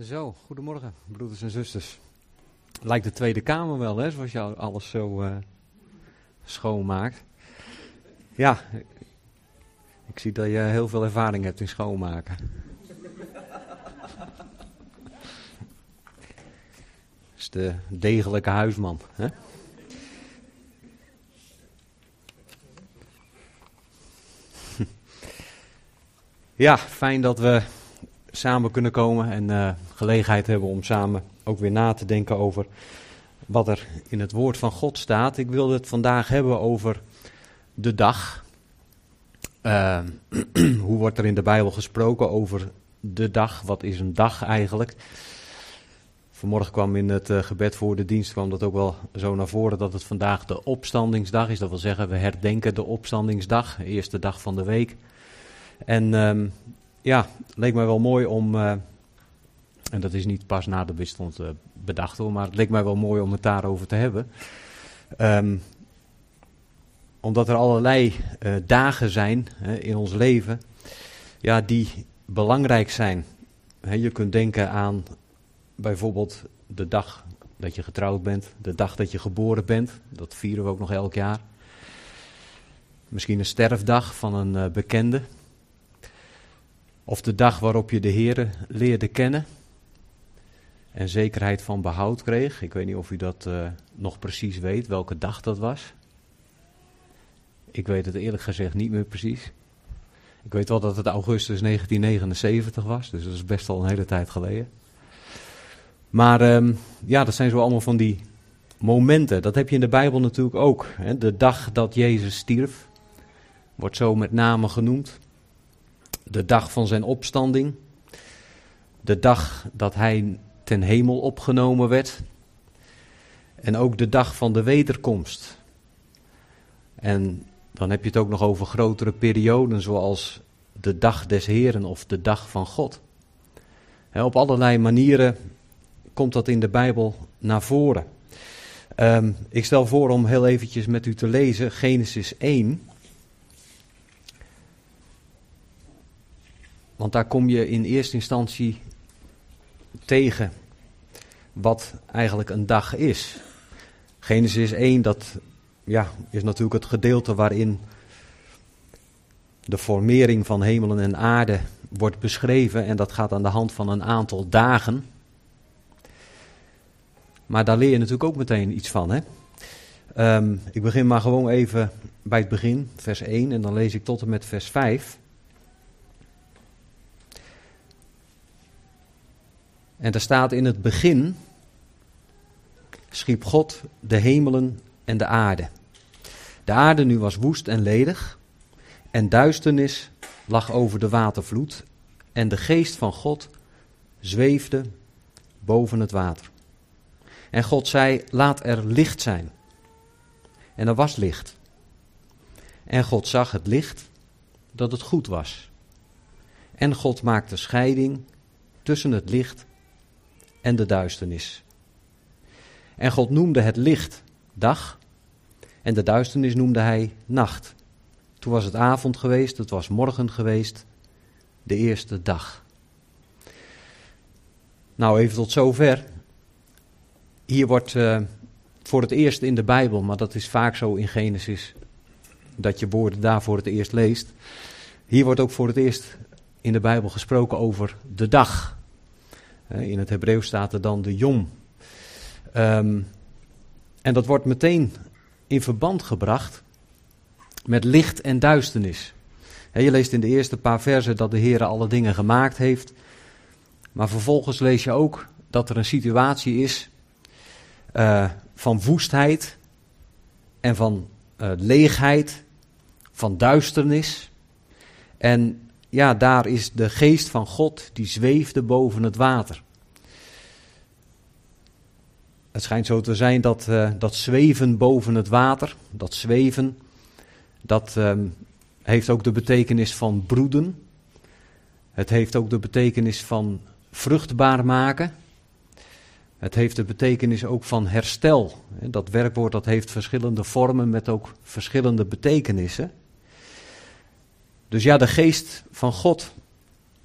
Zo, goedemorgen, broeders en zusters. Lijkt de Tweede Kamer wel, hè, zoals jou alles zo uh, schoonmaakt. Ja, ik zie dat je heel veel ervaring hebt in schoonmaken. Dat is de degelijke huisman, hè? Ja, fijn dat we samen kunnen komen en uh, gelegenheid hebben om samen ook weer na te denken over wat er in het woord van God staat. Ik wilde het vandaag hebben over de dag. Uh, hoe wordt er in de Bijbel gesproken over de dag? Wat is een dag eigenlijk? Vanmorgen kwam in het uh, gebed voor de dienst kwam dat ook wel zo naar voren dat het vandaag de opstandingsdag is. Dat wil zeggen, we herdenken de opstandingsdag, de eerste dag van de week. En um, ja, leek mij wel mooi om, uh, en dat is niet pas na de bidstond uh, bedacht hoor, maar het leek mij wel mooi om het daarover te hebben. Um, omdat er allerlei uh, dagen zijn in ons leven, ja, die belangrijk zijn. Je kunt denken aan bijvoorbeeld de dag dat je getrouwd bent, de dag dat je geboren bent, dat vieren we ook nog elk jaar. Misschien een sterfdag van een bekende, of de dag waarop je de Heer leerde kennen en zekerheid van behoud kreeg. Ik weet niet of u dat uh, nog precies weet, welke dag dat was. Ik weet het eerlijk gezegd niet meer precies. Ik weet wel dat het augustus 1979 was, dus dat is best al een hele tijd geleden. Maar um, ja, dat zijn zo allemaal van die momenten. Dat heb je in de Bijbel natuurlijk ook. Hè? De dag dat Jezus stierf, wordt zo met name genoemd de dag van zijn opstanding, de dag dat hij ten hemel opgenomen werd en ook de dag van de wederkomst. En dan heb je het ook nog over grotere perioden zoals de dag des Heren of de dag van God. op allerlei manieren komt dat in de Bijbel naar voren. Um, ik stel voor om heel eventjes met u te lezen Genesis 1. Want daar kom je in eerste instantie tegen wat eigenlijk een dag is. Genesis 1, dat ja, is natuurlijk het gedeelte waarin de formering van hemelen en aarde wordt beschreven. En dat gaat aan de hand van een aantal dagen. Maar daar leer je natuurlijk ook meteen iets van. Hè? Um, ik begin maar gewoon even bij het begin, vers 1, en dan lees ik tot en met vers 5. En er staat in het begin schiep God de hemelen en de aarde. De aarde nu was woest en ledig en duisternis lag over de watervloed en de geest van God zweefde boven het water. En God zei, laat er licht zijn. En er was licht. En God zag het licht dat het goed was. En God maakte scheiding tussen het licht en de duisternis. En God noemde het licht dag en de duisternis noemde hij nacht. Toen was het avond geweest, het was morgen geweest, de eerste dag. Nou, even tot zover. Hier wordt uh, voor het eerst in de Bijbel, maar dat is vaak zo in Genesis, dat je woorden daar voor het eerst leest. Hier wordt ook voor het eerst in de Bijbel gesproken over de dag. In het Hebreeuws staat er dan de Jom. Um, en dat wordt meteen in verband gebracht met licht en duisternis. je leest in de eerste paar versen dat de Heer alle dingen gemaakt heeft. Maar vervolgens lees je ook dat er een situatie is uh, van woestheid en van uh, leegheid, van duisternis. En ja, daar is de geest van God die zweefde boven het water. Het schijnt zo te zijn dat uh, dat zweven boven het water, dat zweven, dat um, heeft ook de betekenis van broeden. Het heeft ook de betekenis van vruchtbaar maken. Het heeft de betekenis ook van herstel. Dat werkwoord dat heeft verschillende vormen met ook verschillende betekenissen. Dus ja, de geest van God,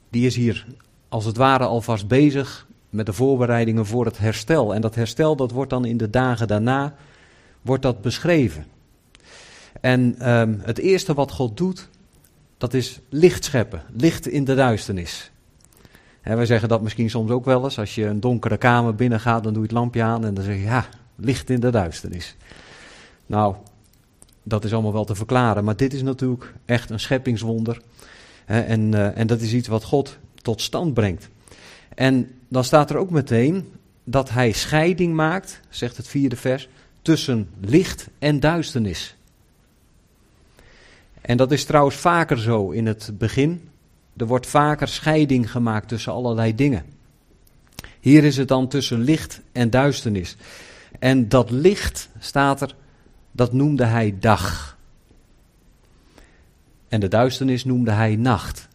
die is hier als het ware alvast bezig met de voorbereidingen voor het herstel. En dat herstel dat wordt dan in de dagen daarna wordt dat beschreven. En ehm, het eerste wat God doet, dat is licht scheppen, licht in de duisternis. We wij zeggen dat misschien soms ook wel eens. Als je een donkere kamer binnengaat, dan doe je het lampje aan en dan zeg je ja, licht in de duisternis. Nou, dat is allemaal wel te verklaren, maar dit is natuurlijk echt een scheppingswonder. en, uh, en dat is iets wat God tot stand brengt. En dan staat er ook meteen dat hij scheiding maakt, zegt het vierde vers, tussen licht en duisternis. En dat is trouwens vaker zo in het begin. Er wordt vaker scheiding gemaakt tussen allerlei dingen. Hier is het dan tussen licht en duisternis. En dat licht staat er, dat noemde hij dag. En de duisternis noemde hij nacht.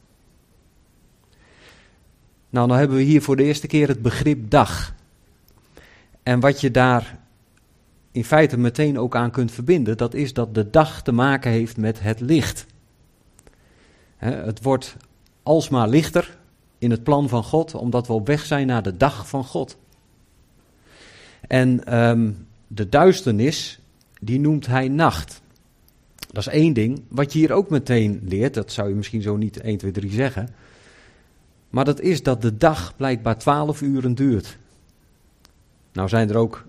Nou, dan hebben we hier voor de eerste keer het begrip dag. En wat je daar in feite meteen ook aan kunt verbinden, dat is dat de dag te maken heeft met het licht. Het wordt alsmaar lichter in het plan van God, omdat we op weg zijn naar de dag van God. En ehm, de duisternis, die noemt hij nacht. Dat is één ding. Wat je hier ook meteen leert, dat zou je misschien zo niet 1, 2, 3 zeggen. Maar dat is dat de dag blijkbaar 12 uren duurt. Nou zijn er ook,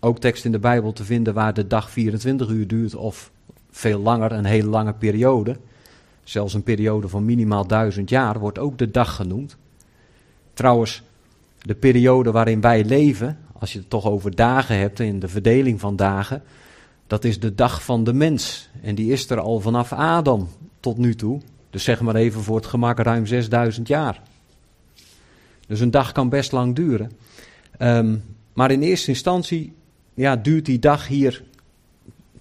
ook teksten in de Bijbel te vinden waar de dag 24 uur duurt of veel langer, een hele lange periode. Zelfs een periode van minimaal duizend jaar wordt ook de dag genoemd. Trouwens, de periode waarin wij leven, als je het toch over dagen hebt in de verdeling van dagen, dat is de dag van de mens. En die is er al vanaf Adam tot nu toe. Dus zeg maar even voor het gemak ruim 6000 jaar. Dus een dag kan best lang duren. Um, maar in eerste instantie ja, duurt die dag hier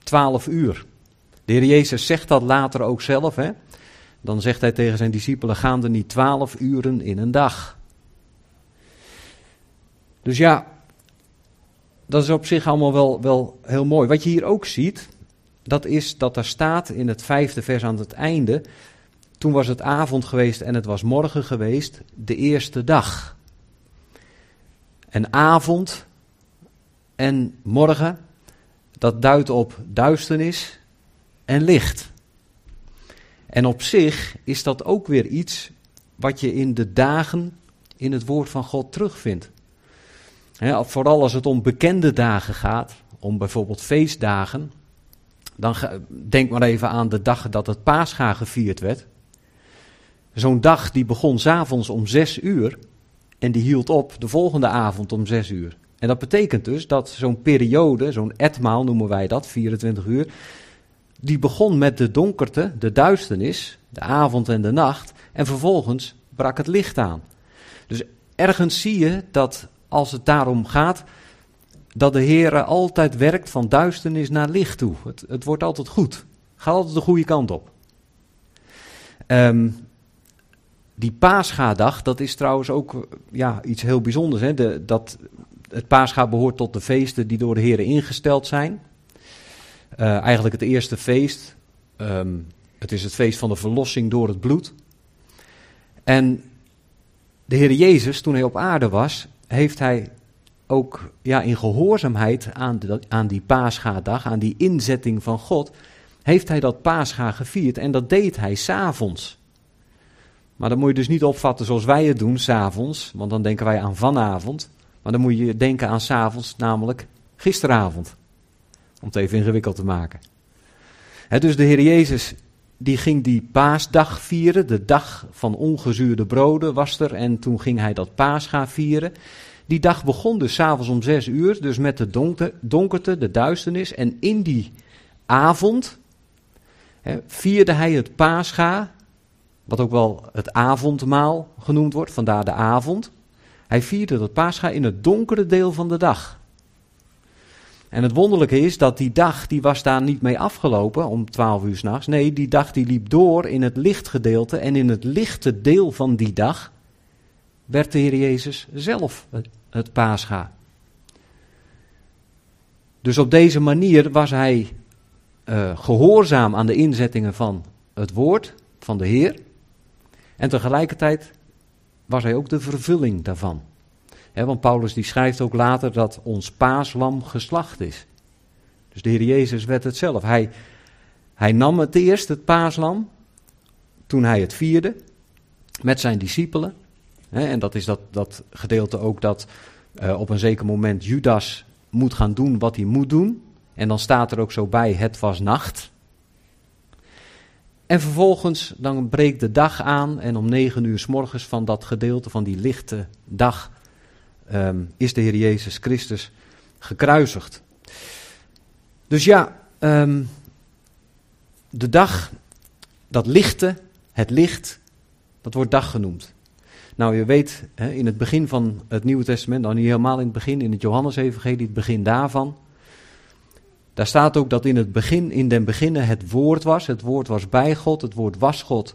12 uur. De Heer Jezus zegt dat later ook zelf. Hè? Dan zegt hij tegen zijn discipelen: gaan er niet 12 uren in een dag? Dus ja, dat is op zich allemaal wel, wel heel mooi. Wat je hier ook ziet, dat is dat er staat in het vijfde vers aan het einde. Toen was het avond geweest en het was morgen geweest, de eerste dag. En avond en morgen, dat duidt op duisternis en licht. En op zich is dat ook weer iets wat je in de dagen in het woord van God terugvindt. vooral als het om bekende dagen gaat, om bijvoorbeeld feestdagen, dan denk maar even aan de dag dat het paascha gevierd werd. Zo'n dag die begon s'avonds om zes uur en die hield op de volgende avond om zes uur. En dat betekent dus dat zo'n periode, zo'n etmaal noemen wij dat, 24 uur, die begon met de donkerte, de duisternis, de avond en de nacht, en vervolgens brak het licht aan. Dus ergens zie je dat als het daarom gaat, dat de Heer altijd werkt van duisternis naar licht toe. Het, het wordt altijd goed. Gaat altijd de goede kant op. Um, die paasgadag, dat is trouwens ook ja, iets heel bijzonders. Hè? De, dat, het paascha behoort tot de feesten die door de Heer ingesteld zijn. Uh, eigenlijk het eerste feest. Um, het is het feest van de verlossing door het bloed. En de Heer Jezus, toen hij op aarde was, heeft hij ook ja, in gehoorzaamheid aan, aan die paascha-dag, aan die inzetting van God, heeft hij dat paascha gevierd. En dat deed hij s'avonds. Maar dat moet je dus niet opvatten zoals wij het doen, s'avonds, want dan denken wij aan vanavond. Maar dan moet je denken aan s'avonds, namelijk gisteravond. Om het even ingewikkeld te maken. dus de Heer Jezus, die ging die paasdag vieren, de dag van ongezuurde broden was er. En toen ging hij dat paascha vieren. Die dag begon dus s'avonds om zes uur, dus met de donkerte, de duisternis. En in die avond vierde hij het paascha, wat ook wel het avondmaal genoemd wordt, vandaar de avond. Hij vierde dat paascha in het donkere deel van de dag. En het wonderlijke is dat die dag, die was daar niet mee afgelopen om twaalf uur s'nachts. Nee, die dag die liep door in het lichtgedeelte. En in het lichte deel van die dag werd de Heer Jezus zelf het paascha. Dus op deze manier was hij uh, gehoorzaam aan de inzettingen van het woord van de Heer. En tegelijkertijd was hij ook de vervulling daarvan. want Paulus die schrijft ook later dat ons paaslam geslacht is. Dus de Heer Jezus werd het zelf. Hij, hij nam het eerst, het paaslam, toen hij het vierde, met zijn discipelen. en dat is dat, dat gedeelte ook dat uh, op een zeker moment Judas moet gaan doen wat hij moet doen. En dan staat er ook zo bij, het was nacht. En vervolgens, dan breekt de dag aan en om negen uur s morgens van dat gedeelte, van die lichte dag, um, is de Heer Jezus Christus gekruisigd. Dus ja, um, de dag, dat lichte, het licht, dat wordt dag genoemd. Nou, je weet, in het begin van het Nieuwe Testament, dan niet helemaal in het begin, in het Johannesevangelie, het begin daarvan, daar staat ook dat in het begin, in den beginnen het woord was. Het woord was bij God, het woord was God.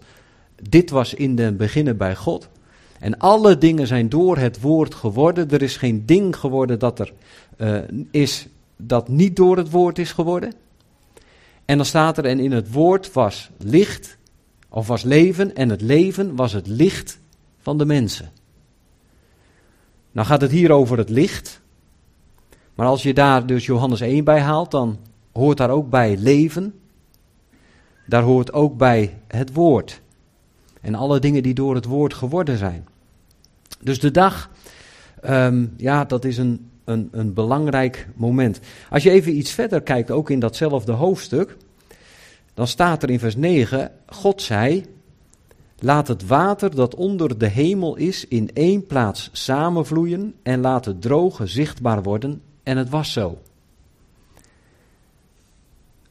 Dit was in den beginnen bij God. En alle dingen zijn door het woord geworden. Er is geen ding geworden dat er uh, is dat niet door het woord is geworden. En dan staat er, en in het woord was licht, of was leven, en het leven was het licht van de mensen. Nou gaat het hier over het licht. Maar als je daar dus Johannes 1 bij haalt, dan hoort daar ook bij leven. Daar hoort ook bij het woord. En alle dingen die door het woord geworden zijn. Dus de dag, um, ja, dat is een, een, een belangrijk moment. Als je even iets verder kijkt, ook in datzelfde hoofdstuk, dan staat er in vers 9: God zei: Laat het water dat onder de hemel is in één plaats samenvloeien en laat het droge zichtbaar worden en het was zo.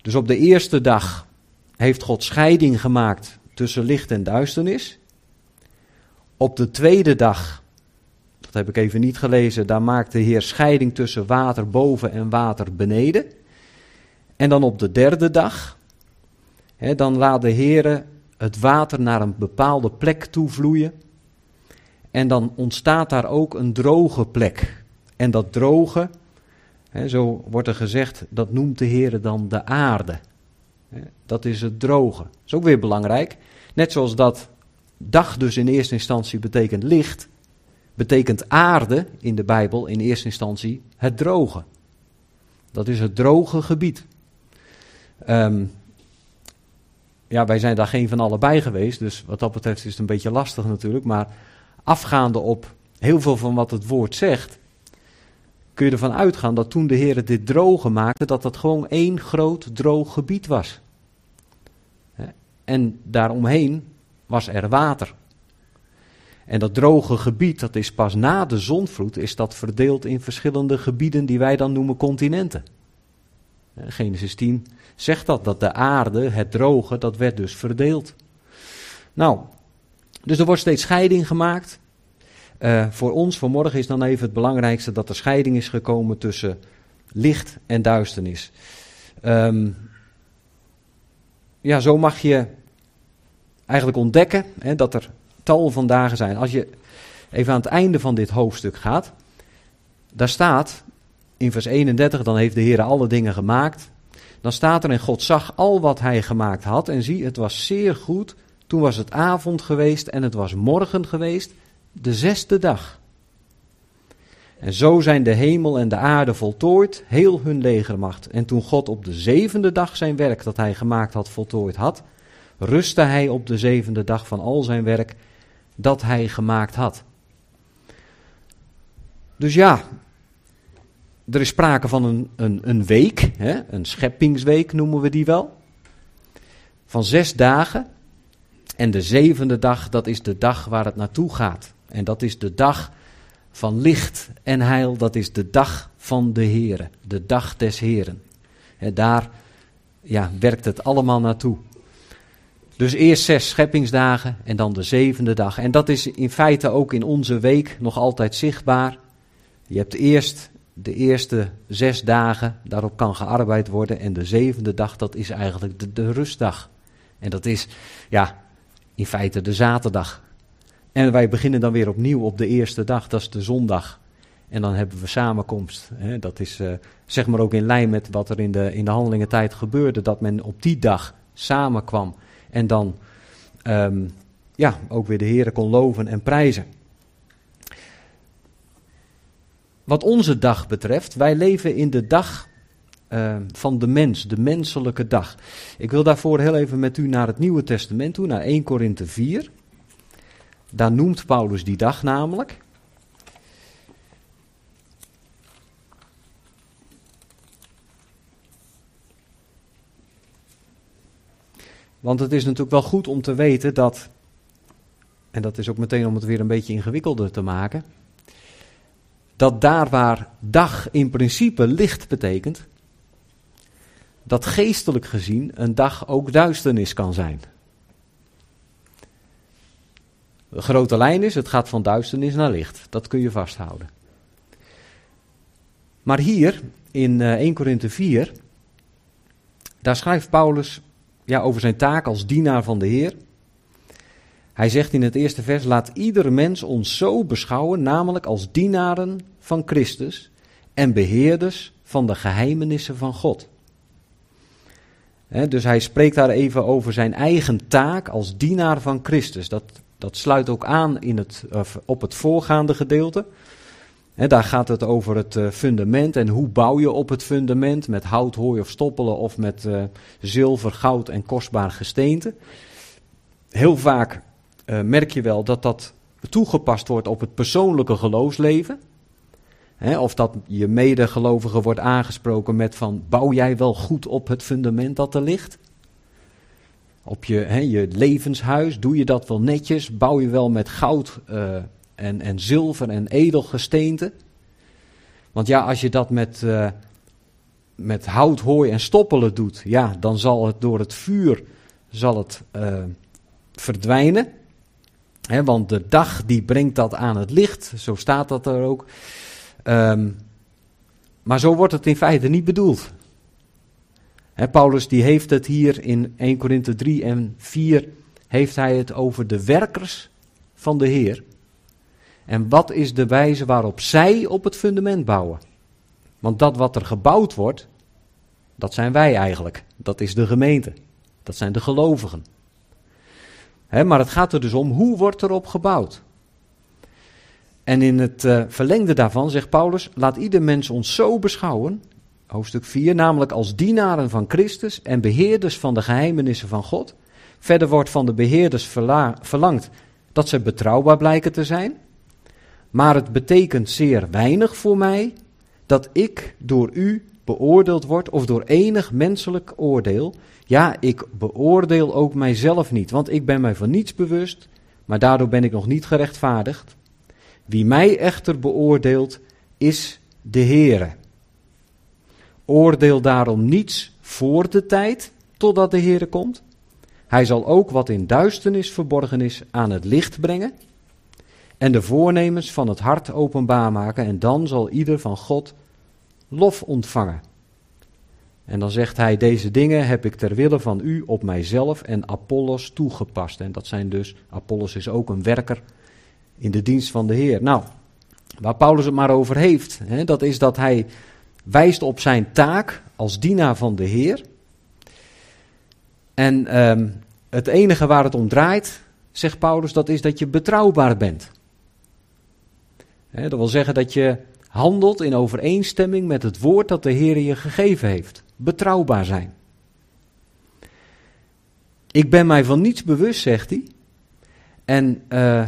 Dus op de eerste dag heeft God scheiding gemaakt tussen licht en duisternis. Op de tweede dag, dat heb ik even niet gelezen, daar maakt de Heer scheiding tussen water boven en water beneden. En dan op de derde dag, hè, dan laat de Heer het water naar een bepaalde plek toe vloeien. En dan ontstaat daar ook een droge plek. En dat droge, zo wordt er gezegd, dat noemt de Heer dan de aarde. dat is het droge. Dat is ook weer belangrijk. Net zoals dat dag dus in eerste instantie betekent licht, betekent aarde in de Bijbel in eerste instantie het droge. Dat is het droge gebied. Um, ja, wij zijn daar geen van allebei geweest, dus wat dat betreft is het een beetje lastig natuurlijk. Maar afgaande op heel veel van wat het woord zegt, kun je ervan uitgaan dat toen de Heer dit droge maakte, dat dat gewoon één groot droog gebied was. En daaromheen was er water. En dat droge gebied, dat is pas na de zonvloed, is dat verdeeld in verschillende gebieden die wij dan noemen continenten. Genesis 10 zegt dat, dat de aarde, het droge, dat werd dus verdeeld. Nou, dus er wordt steeds scheiding gemaakt. Uh, voor ons vanmorgen is dan even het belangrijkste dat er scheiding is gekomen tussen licht en duisternis. Um, ja, zo mag je eigenlijk ontdekken hè, dat er tal van dagen zijn. Als je even aan het einde van dit hoofdstuk gaat, daar staat in vers 31, dan heeft de Heer alle dingen gemaakt. Dan staat er en God zag al wat hij gemaakt had en zie, het was zeer goed. Toen was het avond geweest en het was morgen geweest de zesde dag. En zo zijn de hemel en de aarde voltooid, heel hun legermacht. En toen God op de zevende dag zijn werk dat hij gemaakt had voltooid had, rustte hij op de zevende dag van al zijn werk dat hij gemaakt had. Dus ja, er is sprake van een, een, een week, hè, een scheppingsweek noemen we die wel, van zes dagen. En de zevende dag, dat is de dag waar het naartoe gaat. En dat is de dag van licht en heil, dat is de dag van de Here, de dag des Heren. En daar ja, werkt het allemaal naartoe. Dus eerst zes scheppingsdagen en dan de zevende dag. En dat is in feite ook in onze week nog altijd zichtbaar. Je hebt eerst de eerste zes dagen, daarop kan gearbeid worden. En de zevende dag, dat is eigenlijk de, de rustdag. En dat is, ja, in feite de zaterdag. En wij beginnen dan weer opnieuw op de eerste dag, dat is de zondag. En dan hebben we samenkomst. Hè. Dat is uh, zeg maar ook in lijn met wat er in de, in de handelingentijd gebeurde. Dat men op die dag samenkwam. En dan um, ja, ook weer de Heer kon loven en prijzen. wat onze dag betreft, wij leven in de dag uh, van de mens, de menselijke dag. Ik wil daarvoor heel even met u naar het Nieuwe Testament toe, naar 1 Korinthe 4. Daar noemt Paulus die dag namelijk. Want het is natuurlijk wel goed om te weten dat, en dat is ook meteen om het weer een beetje ingewikkelder te maken, dat daar waar dag in principe licht betekent, dat geestelijk gezien een dag ook duisternis kan zijn. De grote lijn is, het gaat van duisternis naar licht. Dat kun je vasthouden. Maar hier, in 1 eh, Korinthe 4, daar schrijft Paulus ja, over zijn taak als dienaar van de Heer. Hij zegt in het eerste vers: Laat ieder mens ons zo beschouwen, namelijk als dienaren van Christus en beheerders van de geheimenissen van God. dus hij spreekt daar even over zijn eigen taak als dienaar van Christus. Dat, dat sluit ook aan in het, op het voorgaande gedeelte. daar gaat het over het eh, fundament en hoe bouw je op het fundament met hout, hooi of stoppelen of met uh, zilver, goud en kostbaar gesteente. Heel vaak uh, merk je wel dat dat toegepast wordt op het persoonlijke geloofsleven. of dat je medegelovige wordt aangesproken met van bouw jij wel goed op het fundament dat er ligt? Op je, je levenshuis, doe je dat wel netjes? Bouw je wel met goud uh, en, en zilver en edelgesteente? Want ja, als je dat met, uh, met hout, hooi en stoppelen doet, ja, dan zal het door het vuur zal het, uh, verdwijnen want de dag die brengt dat aan het licht, zo staat dat er ook. Um, maar zo wordt het in feite niet bedoeld. Paulus die heeft het hier in 1 Korinthe 3 en 4, heeft hij het over de werkers van de Heer. En wat is de wijze waarop zij op het fundament bouwen? Want dat wat er gebouwd wordt, dat zijn wij eigenlijk. Dat is de gemeente. Dat zijn de gelovigen maar het gaat er dus om hoe wordt erop gebouwd. En in het uh, verlengde daarvan zegt Paulus: laat ieder mens ons zo beschouwen, hoofdstuk 4, namelijk als dienaren van Christus en beheerders van de geheimenissen van God. Verder wordt van de beheerders verlangd dat ze betrouwbaar blijken te zijn. Maar het betekent zeer weinig voor mij dat ik door u beoordeeld word of door enig menselijk oordeel. Ja, ik beoordeel ook mijzelf niet, want ik ben mij van niets bewust, maar daardoor ben ik nog niet gerechtvaardigd. Wie mij echter beoordeelt, is de Heere. Oordeel daarom niets voor de tijd, totdat de Heere komt. Hij zal ook wat in duisternis verborgen is aan het licht brengen en de voornemens van het hart openbaar maken en dan zal ieder van God lof ontvangen. En dan zegt hij, deze dingen heb ik ter wille van u op mijzelf en Apollos toegepast. En dat zijn dus, Apollos is ook een werker in de dienst van de Heer. Nou, waar Paulus het maar over heeft, hè, dat is dat hij wijst op zijn taak als dienaar van de Heer. En ehm, het enige waar het om draait, zegt Paulus, dat is dat je betrouwbaar bent. Dat wil zeggen dat je handelt in overeenstemming met het woord dat de Heer je gegeven heeft. Betrouwbaar zijn. Ik ben mij van niets bewust, zegt hij. En, uh,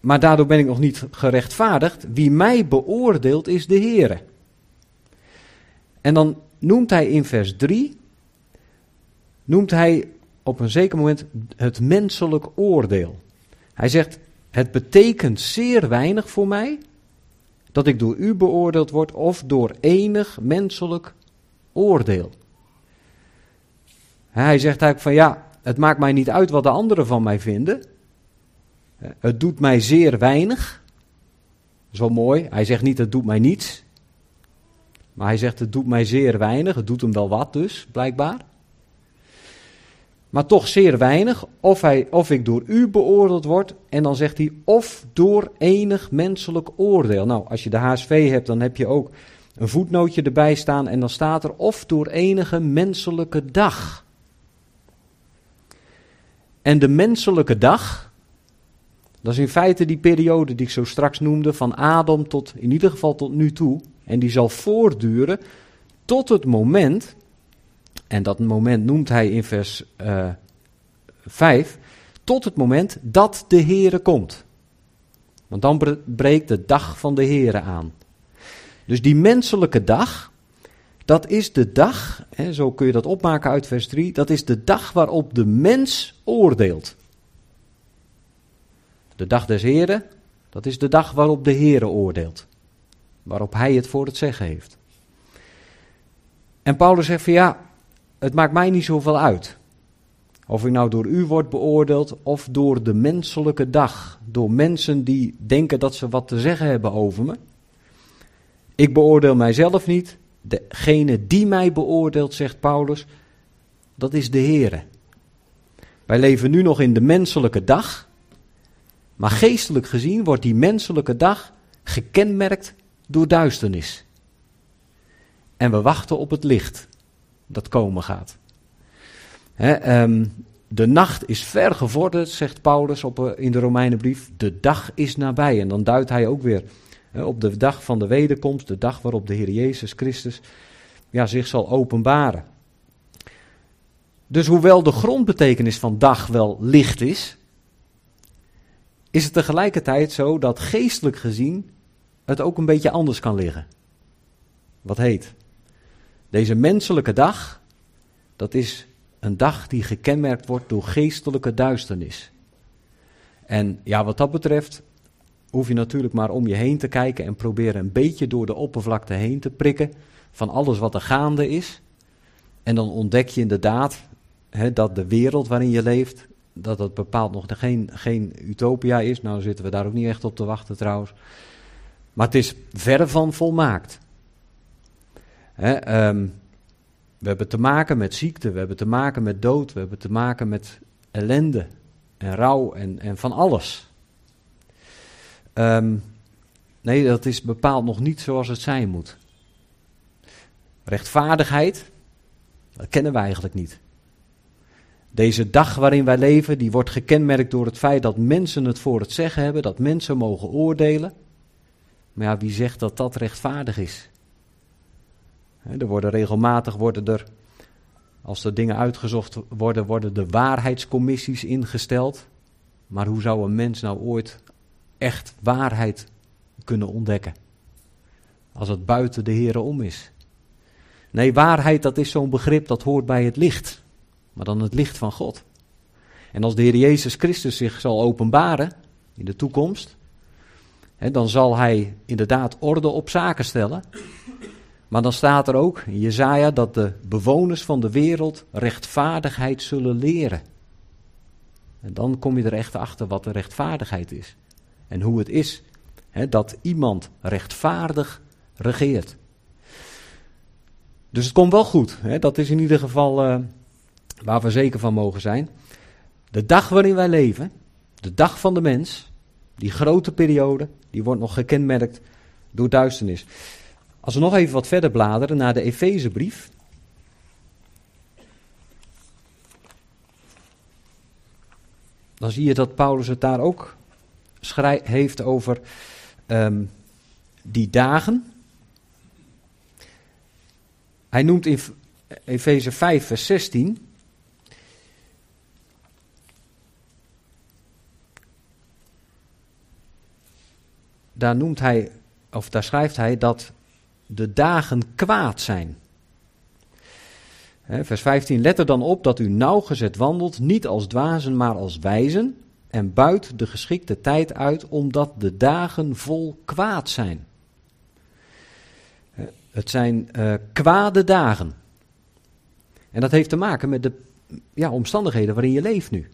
maar daardoor ben ik nog niet gerechtvaardigd. Wie mij beoordeelt is de Heer. En dan noemt hij in vers 3, noemt hij op een zeker moment het menselijk oordeel. Hij zegt, het betekent zeer weinig voor mij dat ik door u beoordeeld word of door enig menselijk oordeel. Hij zegt eigenlijk van ja, het maakt mij niet uit wat de anderen van mij vinden. Het doet mij zeer weinig. Zo mooi. Hij zegt niet het doet mij niets. Maar hij zegt het doet mij zeer weinig. Het doet hem wel wat dus, blijkbaar maar toch zeer weinig, of, hij, of ik door u beoordeeld word. En dan zegt hij, of door enig menselijk oordeel. Nou, als je de HSV hebt, dan heb je ook een voetnootje erbij staan en dan staat er, of door enige menselijke dag. En de menselijke dag, Dat is in feite die periode die ik zo straks noemde, van Adam tot in ieder geval tot nu toe. En die zal voortduren tot het moment, en dat moment noemt hij in vers uh, eh, 5, tot het moment dat de Heere komt. Want dan breekt de dag van de Heere aan. Dus die menselijke dag, dat is de dag, hè, zo kun je dat opmaken uit vers 3, dat is de dag waarop de mens oordeelt. De dag des Heren, dat is de dag waarop de Heere oordeelt. Waarop hij het voor het zeggen heeft. En Paulus zegt van ja, het maakt mij niet zoveel uit. Of ik nou door u word beoordeeld of door de menselijke dag. Door mensen die denken dat ze wat te zeggen hebben over me. Ik beoordeel mijzelf niet. Degene die mij beoordeelt, zegt Paulus, dat is de Heere. Wij leven nu nog in de menselijke dag. Maar geestelijk gezien wordt die menselijke dag gekenmerkt door duisternis. En we wachten op het licht dat komen gaat. Ehm, de nacht is ver gevorderd, zegt Paulus op, eh, in de Romeinenbrief. De dag is nabij. En dan duidt hij ook weer op de dag van de wederkomst, de dag waarop de Heer Jezus Christus ja, zich zal openbaren. Dus hoewel de grondbetekenis van dag wel licht is, is het tegelijkertijd zo dat geestelijk gezien het ook een beetje anders kan liggen. Wat heet? Deze menselijke dag, dat is een dag die gekenmerkt wordt door geestelijke duisternis. En ja, wat dat betreft hoef je natuurlijk maar om je heen te kijken en proberen een beetje door de oppervlakte heen te prikken van alles wat er gaande is. En dan ontdek je inderdaad hè, dat de wereld waarin je leeft, dat het bepaald nog geen, geen utopia is. Nou zitten we daar ook niet echt op te wachten trouwens. Maar het is verre van volmaakt. Ehm, we hebben te maken met ziekte, we hebben te maken met dood, we hebben te maken met ellende en rouw en, en van alles. Ehm, nee, dat is bepaald nog niet zoals het zijn moet. Rechtvaardigheid, dat kennen we eigenlijk niet. Deze dag waarin wij leven, die wordt gekenmerkt door het feit dat mensen het voor het zeggen hebben, dat mensen mogen oordelen. Maar ja, wie zegt dat dat rechtvaardig is? Er worden regelmatig worden er, als er dingen uitgezocht worden, worden de waarheidscommissies ingesteld. Maar hoe zou een mens nou ooit echt waarheid kunnen ontdekken? Als het buiten de Here om is. Nee, waarheid dat is zo'n begrip dat hoort bij het licht. Maar dan het licht van God. En als de Heer Jezus Christus zich zal openbaren in de toekomst, dan zal hij inderdaad orde op zaken stellen. Maar dan staat er ook in Jezaja dat de bewoners van de wereld rechtvaardigheid zullen leren. En dan kom je er echt achter wat de rechtvaardigheid is. En hoe het is dat iemand rechtvaardig regeert. Dus het komt wel goed. Dat is in ieder geval uh, waar we zeker van mogen zijn. De dag waarin wij leven, de dag van de mens, die grote periode, die wordt nog gekenmerkt door duisternis. Als we nog even wat verder bladeren naar de Efezebrief. Dan zie je dat Paulus het daar ook heeft over um, die dagen. Hij noemt in Efeze 5, vers 16. Daar noemt hij, of daar schrijft hij dat de dagen kwaad zijn. vers 15, let er dan op dat u nauwgezet wandelt, niet als dwazen, maar als wijzen, en buit de geschikte tijd uit, omdat de dagen vol kwaad zijn. Het zijn uh, kwade dagen. En dat heeft te maken met de ja, omstandigheden waarin je leeft nu.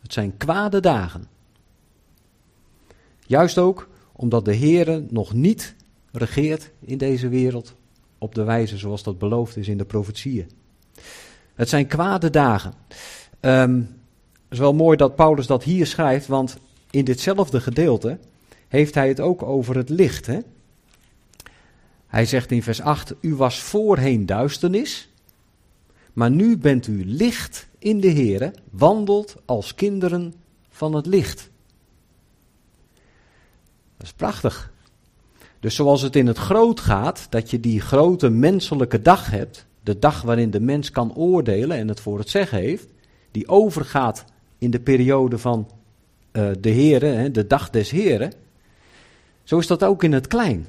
Het zijn kwade dagen. Juist ook omdat de Heer nog niet regeert in deze wereld op de wijze zoals dat beloofd is in de profetieën. Het zijn kwade dagen. Um, het is wel mooi dat Paulus dat hier schrijft, want in ditzelfde gedeelte heeft hij het ook over het licht. Hè? Hij zegt in vers 8: U was voorheen duisternis, maar nu bent u licht in de Here, wandelt als kinderen van het licht. Dat is prachtig. Dus zoals het in het groot gaat, dat je die grote menselijke dag hebt, de dag waarin de mens kan oordelen en het voor het zeggen heeft, die overgaat in de periode van uh, de Heren, de dag des Heren. Zo is dat ook in het klein.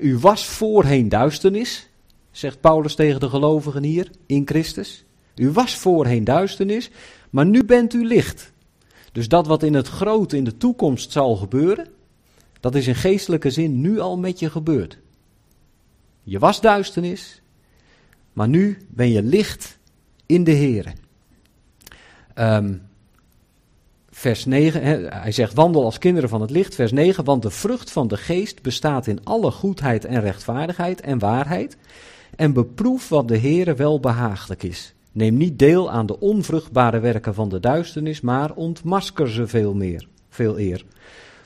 u was voorheen duisternis, zegt Paulus tegen de gelovigen hier in Christus. U was voorheen duisternis, maar nu bent u licht. Dus dat wat in het grote in de toekomst zal gebeuren, dat is in geestelijke zin nu al met je gebeurd. Je was duisternis, maar nu ben je licht in de Heer. Um, vers 9, hij zegt wandel als kinderen van het licht, vers 9, want de vrucht van de geest bestaat in alle goedheid en rechtvaardigheid en waarheid. En beproef wat de Heere wel behaaglijk is. Neem niet deel aan de onvruchtbare werken van de duisternis, maar ontmasker ze veel meer, veel eer.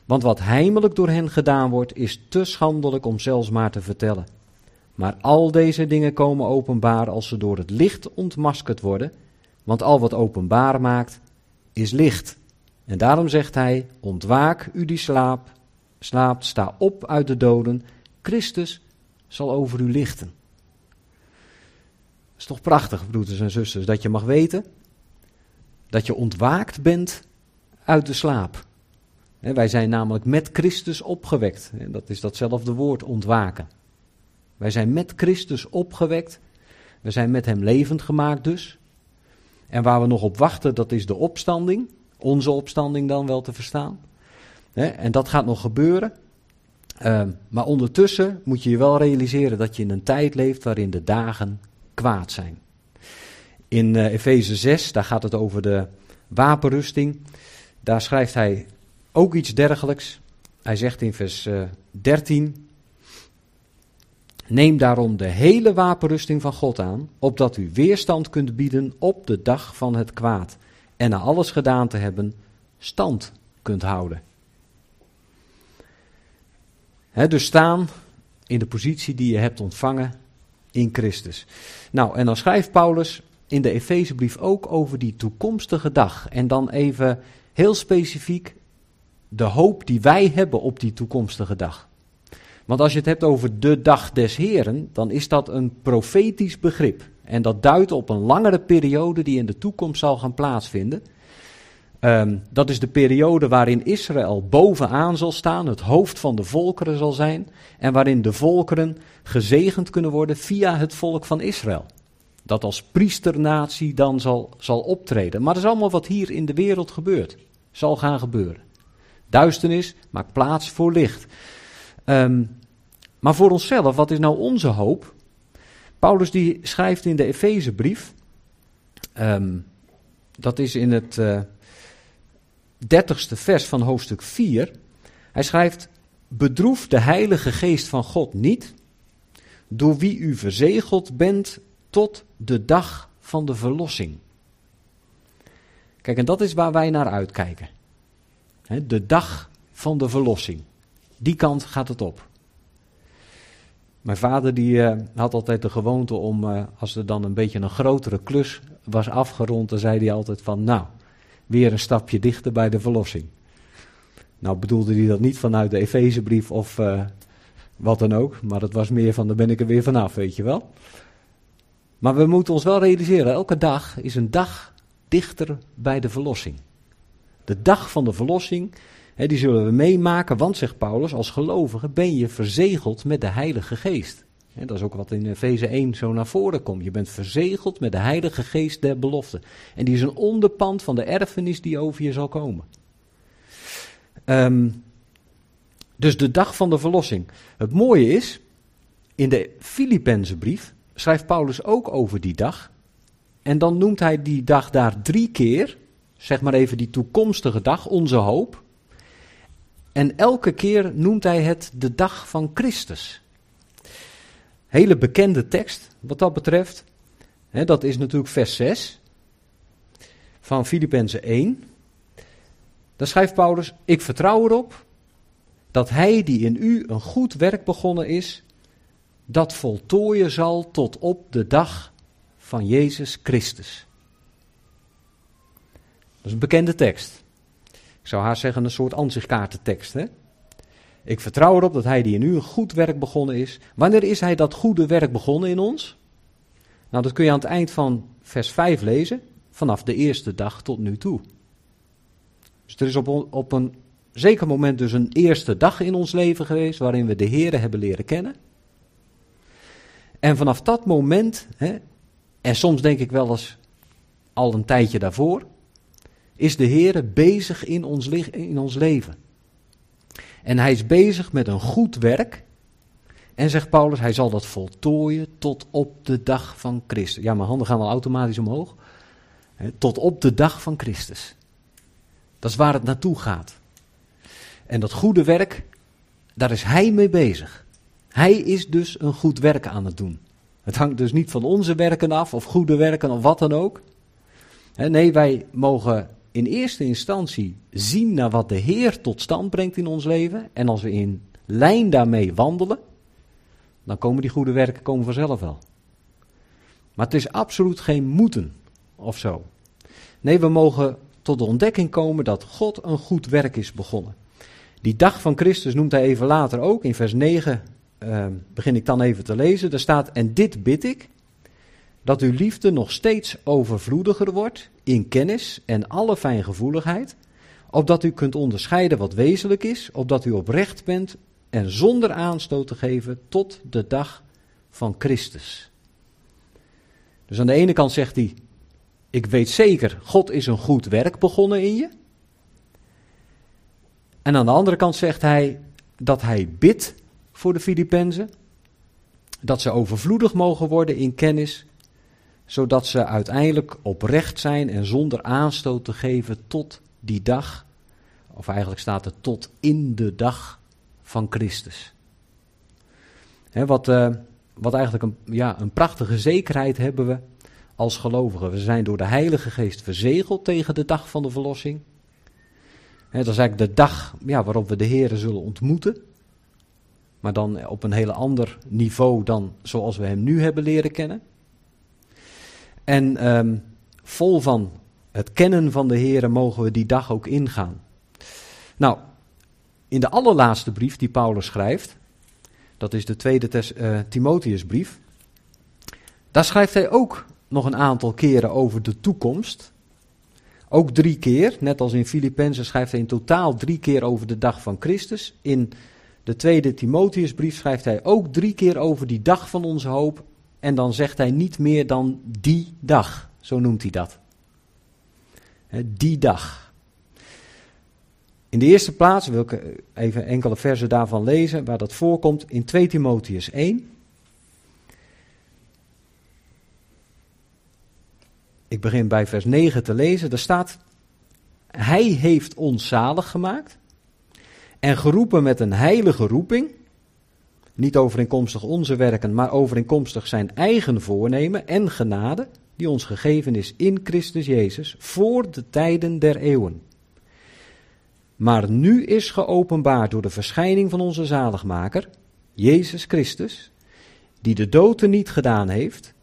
Want wat heimelijk door hen gedaan wordt, is te schandelijk om zelfs maar te vertellen. Maar al deze dingen komen openbaar als ze door het licht ontmaskerd worden, want al wat openbaar maakt, is licht. En daarom zegt hij: Ontwaak, u die slaap, slaapt, sta op uit de doden. Christus zal over u lichten. Is toch prachtig, broeders en zusters, dat je mag weten dat je ontwaakt bent uit de slaap. Wij zijn namelijk met Christus opgewekt. Dat is datzelfde woord, ontwaken. Wij zijn met Christus opgewekt. We zijn met Hem levend gemaakt dus. En waar we nog op wachten, dat is de opstanding. Onze opstanding dan wel te verstaan. En dat gaat nog gebeuren. Ehm, maar ondertussen moet je je wel realiseren dat je in een tijd leeft waarin de dagen kwaad zijn. In uh, Efeze 6, daar gaat het over de wapenrusting. Daar schrijft hij ook iets dergelijks. Hij zegt in vers uh, eh, 13: Neem daarom de hele wapenrusting van God aan, opdat u weerstand kunt bieden op de dag van het kwaad en na alles gedaan te hebben, stand kunt houden. dus staan in de positie die je hebt ontvangen in Christus. Nou, en dan schrijft Paulus in de Efezebrief ook over die toekomstige dag. En dan even heel specifiek de hoop die wij hebben op die toekomstige dag. Want als je het hebt over de dag des Heren, dan is dat een profetisch begrip. En dat duidt op een langere periode die in de toekomst zal gaan plaatsvinden. Ehm, dat is de periode waarin Israël bovenaan zal staan, het hoofd van de volkeren zal zijn. En waarin de volkeren gezegend kunnen worden via het volk van Israël. Dat als priesternatie dan zal, zal optreden. Maar dat is allemaal wat hier in de wereld gebeurt. Zal gaan gebeuren. Duisternis maakt plaats voor licht. Ehm, maar voor onszelf, wat is nou onze hoop? Paulus die schrijft in de Efezebrief, um, dat is in het uh, dertigste vers van hoofdstuk 4. Hij schrijft, bedroef de heilige geest van God niet, door wie u verzegeld bent tot de dag van de verlossing. Kijk, en dat is waar wij naar uitkijken. de dag van de verlossing. Die kant gaat het op. Mijn vader die, uh, had altijd de gewoonte om, uh, als er dan een beetje een grotere klus was afgerond, dan zei hij altijd van, nou, weer een stapje dichter bij de verlossing. Nou bedoelde hij dat niet vanuit de Efezebrief of uh, wat dan ook, maar het was meer van, daar ben ik er weer vanaf, weet je wel. Maar we moeten ons wel realiseren, elke dag is een dag dichter bij de verlossing. De dag van de verlossing die zullen we meemaken, want zegt Paulus, als gelovige ben je verzegeld met de Heilige Geest. Dat is ook wat in Efeze 1 zo naar voren komt. Je bent verzegeld met de Heilige Geest der belofte. En die is een onderpand van de erfenis die over je zal komen. Um, dus de dag van de verlossing. Het mooie is, in de Filippense brief schrijft Paulus ook over die dag. En dan noemt hij die dag daar drie keer, zeg maar even die toekomstige dag, onze hoop. En elke keer noemt hij het de dag van Christus. Hele bekende tekst wat dat betreft. dat is natuurlijk vers 6 van Filippenzen 1. Daar schrijft Paulus: Ik vertrouw erop dat hij die in u een goed werk begonnen is, dat voltooien zal tot op de dag van Jezus Christus. Dat is een bekende tekst. Ik zou haar zeggen een soort ansichtkaartentekst. Hè? Ik vertrouw erop dat hij die in u een goed werk begonnen is. Wanneer is hij dat goede werk begonnen in ons? Nou, dat kun je aan het eind van vers 5 lezen. Vanaf de eerste dag tot nu toe. Dus er is op, op een zeker moment dus een eerste dag in ons leven geweest waarin we de Heer hebben leren kennen. En vanaf dat moment, hè, en soms denk ik wel eens al een tijdje daarvoor, is de Heer bezig in ons, in ons leven. En hij is bezig met een goed werk. En zegt Paulus, hij zal dat voltooien tot op de dag van Christus. Ja, mijn handen gaan al automatisch omhoog. Tot op de dag van Christus. Dat is waar het naartoe gaat. En dat goede werk, daar is hij mee bezig. Hij is dus een goed werk aan het doen. Het hangt dus niet van onze werken af, of goede werken, of wat dan ook. Nee, wij mogen in eerste instantie zien naar wat de Heer tot stand brengt in ons leven. En als we in lijn daarmee wandelen, dan komen die goede werken komen vanzelf wel. Maar het is absoluut geen moeten of zo. Nee, we mogen tot de ontdekking komen dat God een goed werk is begonnen. Die dag van Christus noemt hij even later ook. In vers 9 uh, begin ik dan even te lezen. Daar staat: En dit bid ik, dat uw liefde nog steeds overvloediger wordt in kennis en alle fijngevoeligheid, opdat u kunt onderscheiden wat wezenlijk is, opdat u oprecht bent en zonder aanstoot te geven tot de dag van Christus. Dus aan de ene kant zegt hij: Ik weet zeker, God is een goed werk begonnen in je. En aan de andere kant zegt hij dat hij bidt voor de Filippenzen, dat ze overvloedig mogen worden in kennis, zodat ze uiteindelijk oprecht zijn en zonder aanstoot te geven tot die dag, of eigenlijk staat het tot in de dag van Christus. wat, uh, wat eigenlijk een, ja, een prachtige zekerheid hebben we als gelovigen. We zijn door de Heilige Geest verzegeld tegen de dag van de verlossing. dat is eigenlijk de dag ja, waarop we de Heer zullen ontmoeten. Maar dan op een heel ander niveau dan zoals we hem nu hebben leren kennen. En um, vol van het kennen van de Heer mogen we die dag ook ingaan. Nou, in de allerlaatste brief die Paulus schrijft, dat is de tweede uh, Timotheusbrief, daar schrijft hij ook nog een aantal keren over de toekomst. Ook drie keer, net als in Filippenzen schrijft hij in totaal drie keer over de dag van Christus. In de tweede Timotheusbrief schrijft hij ook drie keer over die dag van onze hoop. En dan zegt hij niet meer dan die dag, zo noemt hij dat. Die dag. In de eerste plaats wil ik even enkele versen daarvan lezen waar dat voorkomt in 2 Timotheus 1. Ik begin bij vers 9 te lezen. Daar staat: Hij heeft ons zalig gemaakt en geroepen met een heilige roeping, niet overeenkomstig onze werken, maar overeenkomstig zijn eigen voornemen en genade, die ons gegeven is in Christus Jezus, voor de tijden der eeuwen. Maar nu is geopenbaard door de verschijning van onze zaligmaker, Jezus Christus, die de dood niet gedaan heeft,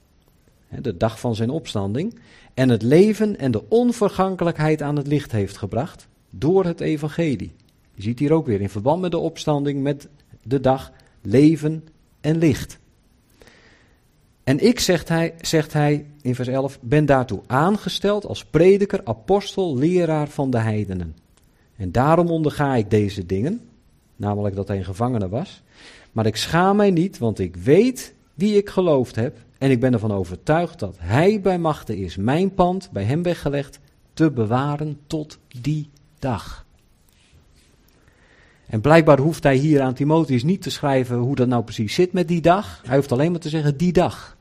de dag van zijn opstanding, en het leven en de onvergankelijkheid aan het licht heeft gebracht door het evangelie. Je ziet hier ook weer in verband met de opstanding, met de dag, leven en licht. En ik, zegt hij, zegt hij in vers 11, ben daartoe aangesteld als prediker, apostel, leraar van de heidenen. En daarom onderga ik deze dingen, namelijk dat hij een gevangene was. Maar ik schaam mij niet, want ik weet wie ik geloofd heb. En ik ben ervan overtuigd dat hij bij machten is mijn pand, bij hem weggelegd, te bewaren tot die dag. En blijkbaar hoeft hij hier aan Timotheus niet te schrijven hoe dat nou precies zit met die dag. Hij hoeft alleen maar te zeggen die dag.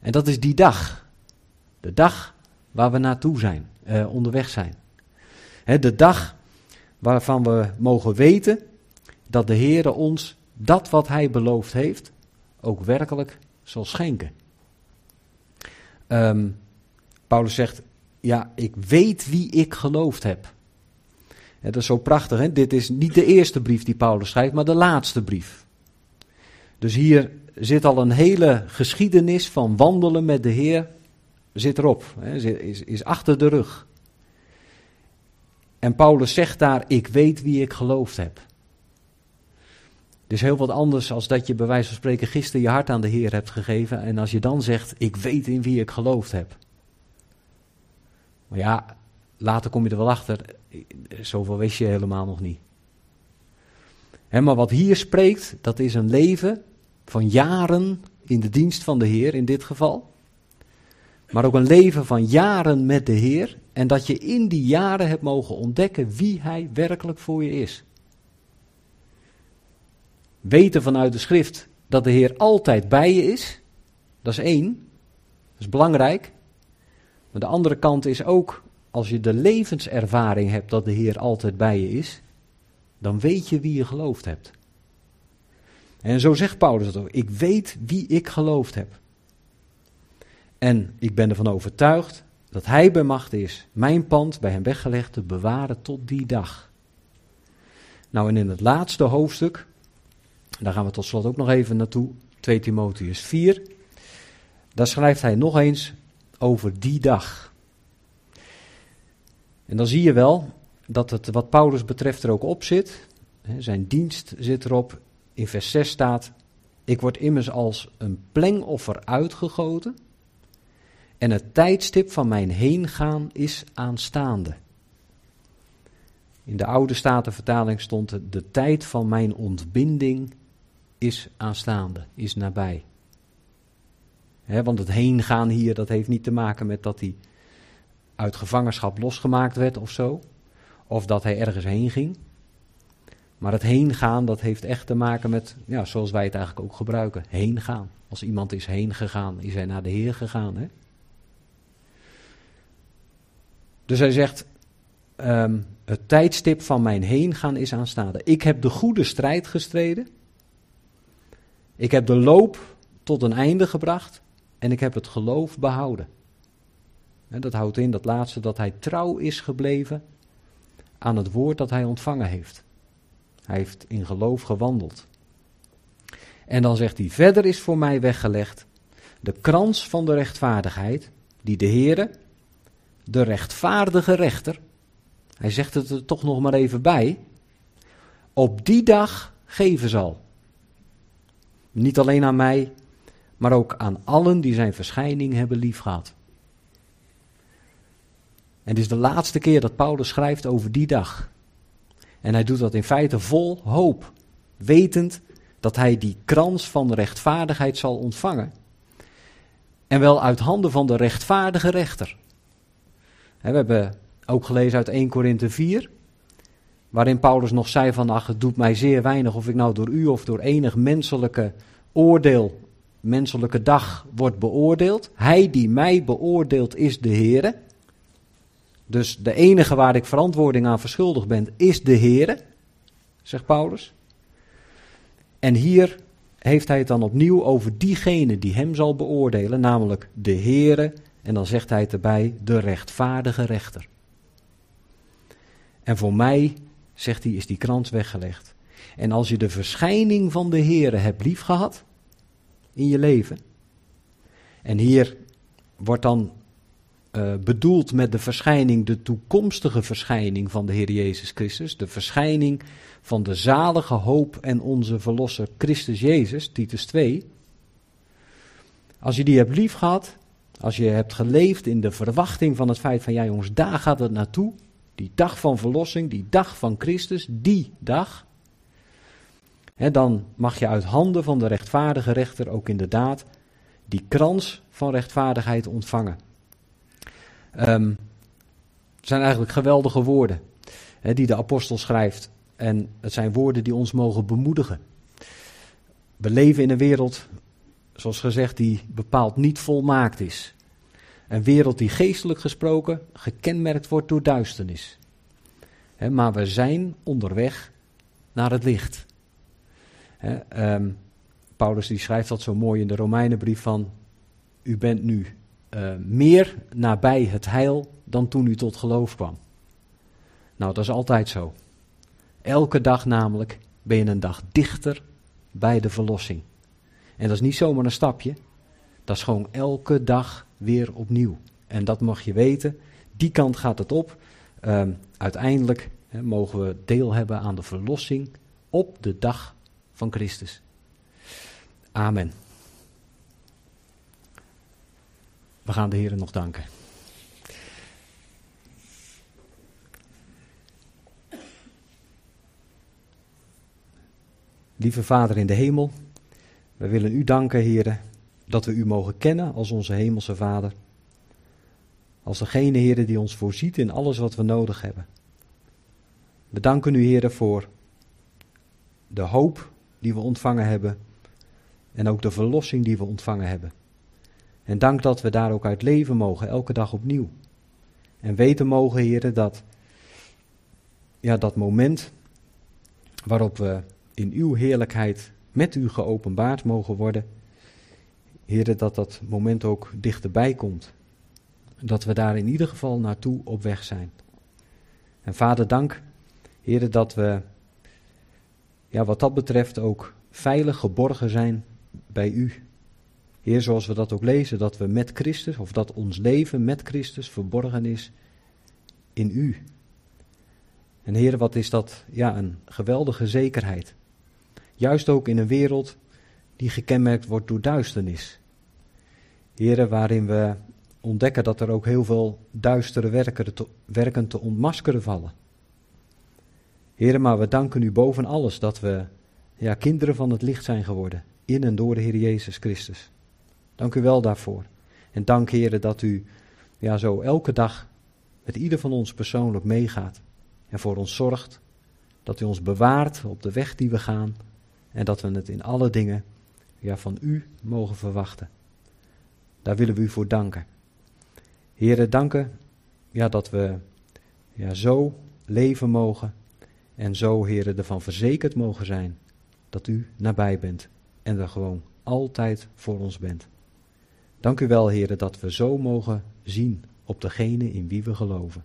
En dat is die dag. De dag waar we naartoe zijn, eh, onderweg zijn. de dag waarvan we mogen weten dat de Heere ons dat wat Hij beloofd heeft ook werkelijk zal schenken. Um, Paulus zegt, ja, ik weet wie ik geloofd heb. Dat is zo prachtig, hè? dit is niet de eerste brief die Paulus schrijft, maar de laatste brief. Dus hier zit al een hele geschiedenis van wandelen met de Heer, zit erop, hè? Is, is achter de rug. En Paulus zegt daar, ik weet wie ik geloofd heb. Het is heel wat anders als dat je bij wijze van spreken gisteren je hart aan de Heer hebt gegeven en als je dan zegt, ik weet in wie ik geloofd heb. Maar ja, later kom je er wel achter, zoveel wist je helemaal nog niet. maar wat hier spreekt, dat is een leven van jaren in de dienst van de Heer in dit geval. Maar ook een leven van jaren met de Heer. En dat je in die jaren hebt mogen ontdekken wie Hij werkelijk voor je is. Weten vanuit de schrift dat de Heer altijd bij je is. Dat is één. Dat is belangrijk. Maar de andere kant is ook, als je de levenservaring hebt dat de Heer altijd bij je is, dan weet je wie je geloofd hebt. En zo zegt Paulus het ook. Ik weet wie ik geloofd heb. En ik ben ervan overtuigd dat hij bij macht is mijn pand bij hem weggelegd te bewaren tot die dag. Nou, en in het laatste hoofdstuk, daar gaan we tot slot ook nog even naartoe, 2 Timotheus 4, daar schrijft hij nog eens over die dag. En dan zie je wel dat het wat Paulus betreft er ook op zit. Zijn dienst zit erop. In vers 6 staat: Ik word immers als een plengoffer uitgegoten. En het tijdstip van mijn heengaan is aanstaande. In de oude statenvertaling stond De tijd van mijn ontbinding is aanstaande, is nabij. want het heengaan hier, dat heeft niet te maken met dat hij uit gevangenschap losgemaakt werd of zo. Of dat hij ergens heen ging. Maar het heen gaan, dat heeft echt te maken met, ja, zoals wij het eigenlijk ook gebruiken, heen gaan. Als iemand is heen gegaan, is hij naar de Heer gegaan. Hè? Dus hij zegt, ehm, het tijdstip van mijn heen gaan is aanstaande. Ik heb de goede strijd gestreden. Ik heb de loop tot een einde gebracht. En ik heb het geloof behouden. En dat houdt in dat laatste dat hij trouw is gebleven aan het woord dat hij ontvangen heeft. Hij heeft in geloof gewandeld. En dan zegt hij, verder is voor mij weggelegd de krans van de rechtvaardigheid, die de Heere, de rechtvaardige rechter, hij zegt het er toch nog maar even bij, op die dag geven zal. Niet alleen aan mij, maar ook aan allen die zijn verschijning hebben liefgehad. En het is de laatste keer dat Paulus schrijft over die dag. En hij doet dat in feite vol hoop, wetend dat hij die krans van rechtvaardigheid zal ontvangen. En wel uit handen van de rechtvaardige rechter. We hebben ook gelezen uit 1 Korinthe 4, waarin Paulus nog zei van, ach, het doet mij zeer weinig of ik nou door u of door enig menselijke oordeel, menselijke dag wordt beoordeeld. Hij die mij beoordeelt is de Heere. Dus de enige waar ik verantwoording aan verschuldigd ben, is de Heere, zegt Paulus. En hier heeft hij het dan opnieuw over diegene die hem zal beoordelen, namelijk de Heere, en dan zegt hij erbij, de rechtvaardige rechter. En voor mij, zegt hij, is die krans weggelegd. En als je de verschijning van de Heere hebt liefgehad in je leven, en hier wordt dan uh, bedoeld met de verschijning, de toekomstige verschijning van de Heer Jezus Christus, de verschijning van de zalige hoop en onze verlosser Christus Jezus, Titus 2. Als je die hebt lief gehad, als je hebt geleefd in de verwachting van het feit van, ja jongens, daar gaat het naartoe, die dag van verlossing, die dag van Christus, die dag, hè, dan mag je uit handen van de rechtvaardige rechter ook inderdaad die krans van rechtvaardigheid ontvangen. Um, zijn eigenlijk geweldige woorden hè, die de apostel schrijft. En het zijn woorden die ons mogen bemoedigen. We leven in een wereld, zoals gezegd, die bepaald niet volmaakt is. Een wereld die geestelijk gesproken gekenmerkt wordt door duisternis. maar we zijn onderweg naar het licht. Ehm, Paulus die schrijft dat zo mooi in de Romeinenbrief van, u bent nu uh, meer nabij het heil dan toen u tot geloof kwam. Nou, dat is altijd zo. Elke dag namelijk ben je een dag dichter bij de verlossing. En dat is niet zomaar een stapje, dat is gewoon elke dag weer opnieuw. En dat mag je weten, die kant gaat het op. Uh, uiteindelijk mogen we deel hebben aan de verlossing op de dag van Christus. Amen. We gaan de Heer nog danken. Lieve Vader in de hemel, we willen u danken, Heer, dat we u mogen kennen als onze hemelse Vader. Als degene, Heer, die ons voorziet in alles wat we nodig hebben. We danken u, Heer, voor de hoop die we ontvangen hebben en ook de verlossing die we ontvangen hebben. En dank dat we daar ook uit leven mogen, elke dag opnieuw. En weten mogen, heren, dat ja, dat moment waarop we in uw heerlijkheid met u geopenbaard mogen worden, heren, dat dat moment ook dichterbij komt. Dat we daar in ieder geval naartoe op weg zijn. En vader, dank, heren, dat we ja, wat dat betreft ook veilig geborgen zijn bij u. Heer, zoals we dat ook lezen, dat we met Christus, of dat ons leven met Christus verborgen is in u. En Heer, wat is dat? Ja, een geweldige zekerheid. Juist ook in een wereld die gekenmerkt wordt door duisternis. Heren, waarin we ontdekken dat er ook heel veel duistere werken te, ontmaskeren vallen. Heren, maar we danken u boven alles dat we ja, kinderen van het licht zijn geworden, in en door de Heer Jezus Christus. Dank u wel daarvoor. En dank heren dat u ja, zo elke dag met ieder van ons persoonlijk meegaat en voor ons zorgt. Dat u ons bewaart op de weg die we gaan en dat we het in alle dingen ja, van u mogen verwachten. Daar willen we u voor danken. Heren, danken ja, dat we ja, zo leven mogen en zo, heren, ervan verzekerd mogen zijn dat u nabij bent en er gewoon altijd voor ons bent. Dank u wel, heren, dat we zo mogen zien op degene in wie we geloven.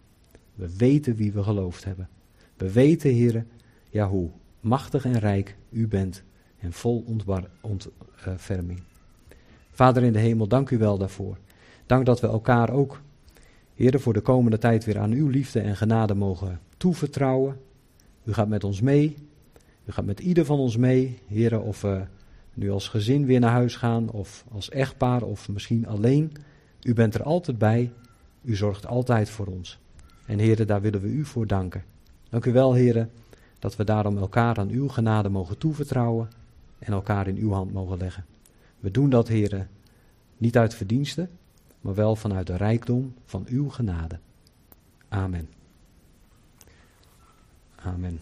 We weten wie we geloofd hebben. We weten, heren, ja, hoe machtig en rijk u bent en vol ontferming. Vader in de hemel, dank u wel daarvoor. Dank dat we elkaar ook, heren, voor de komende tijd weer aan uw liefde en genade mogen toevertrouwen. U gaat met ons mee. U gaat met ieder van ons mee, heren, of we nu als gezin weer naar huis gaan, of als echtpaar, of misschien alleen. U bent er altijd bij. U zorgt altijd voor ons. En heren, daar willen we u voor danken. Dank u wel, heren, dat we daarom elkaar aan uw genade mogen toevertrouwen en elkaar in uw hand mogen leggen. We doen dat, heren, niet uit verdiensten, maar wel vanuit de rijkdom van uw genade. Amen. Amen.